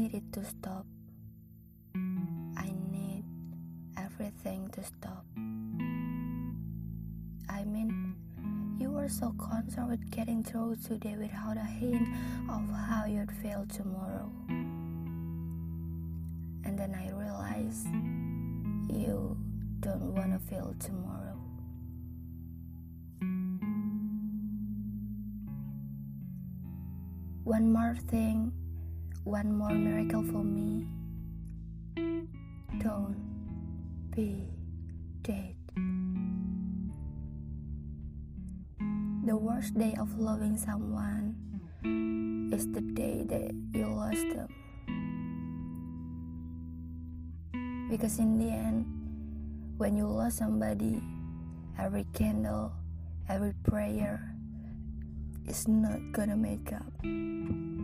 need it to stop. I need everything to stop. I mean, you were so concerned with getting through today without a hint of how you'd feel tomorrow. And then I realized you don't want to feel tomorrow. One more thing, one more miracle for me. Don't be dead. The worst day of loving someone is the day that you lost them. Because in the end, when you lose somebody, every candle, every prayer is not gonna make up.